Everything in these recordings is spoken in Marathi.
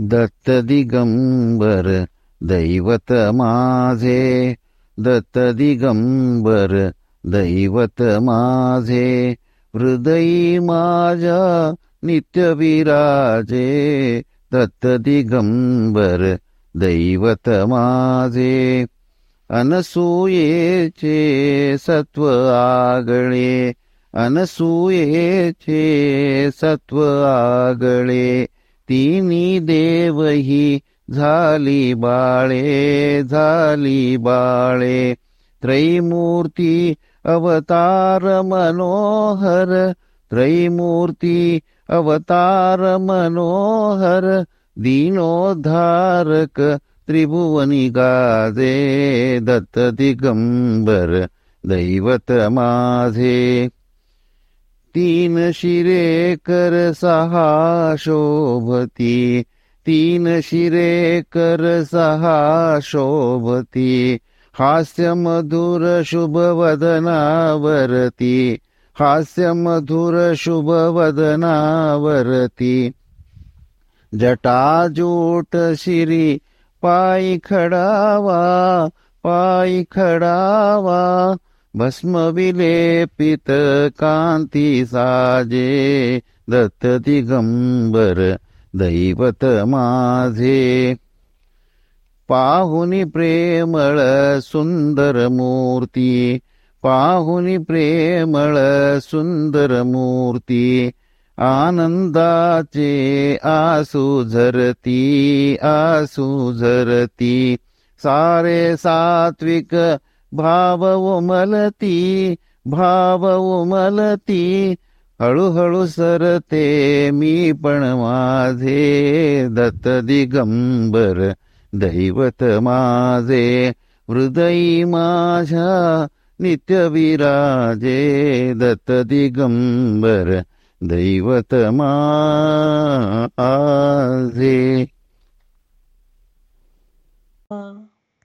दत्तदिगम्बर दैवतमाझे दत्तदिगम्बर दैवतमाझे हृदयि माजा नित्यविराजे। दत्तदिगम्बर दैवतमासे। आगळे। अनसूयेचे अनसूयेे सत्त्वगळे तिनी देवही झाली बाळे झाली बाळे. त्रैमूर्ती अवतार मनोहर. त्रैमूर्ती अवतार मनोहर. दीनोद्धारक त्रिभुवनी गाजे दत्त दिगंबर. दैवत माझे. तीन शिरे कर सहा शोभती. तीन शिरे कर सहा शोभती. हास्य मधुर शुभ वदनावरती हास्य मधुर शुभ वदनावरती जटाजूट शिरी पायी खडावा पायी खडावा. भस्म विलेपित कांती साजे दत्त दिगंबर दैवत माझे. पाहुनी प्रेमळ सुंदर मूर्ती पाहुनी प्रेमळ सुंदर मूर्ती आनंदाचे आसू झरती आसू झरती सारे सात्विक भाव उमलती भाव उमलती हळूहळू सरते मी पण माझे दत्त दिगंबर दैवत माझे हृदयी माझ्या नित्य विराजे दत्त दिगंबर दैवत माझे.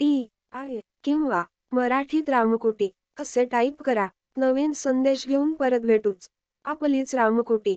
T I किंवा मराठीत रामकोटी असे टाईप करा. नवीन संदेश घेऊन परत भेटूच. आपलीच रामकोटी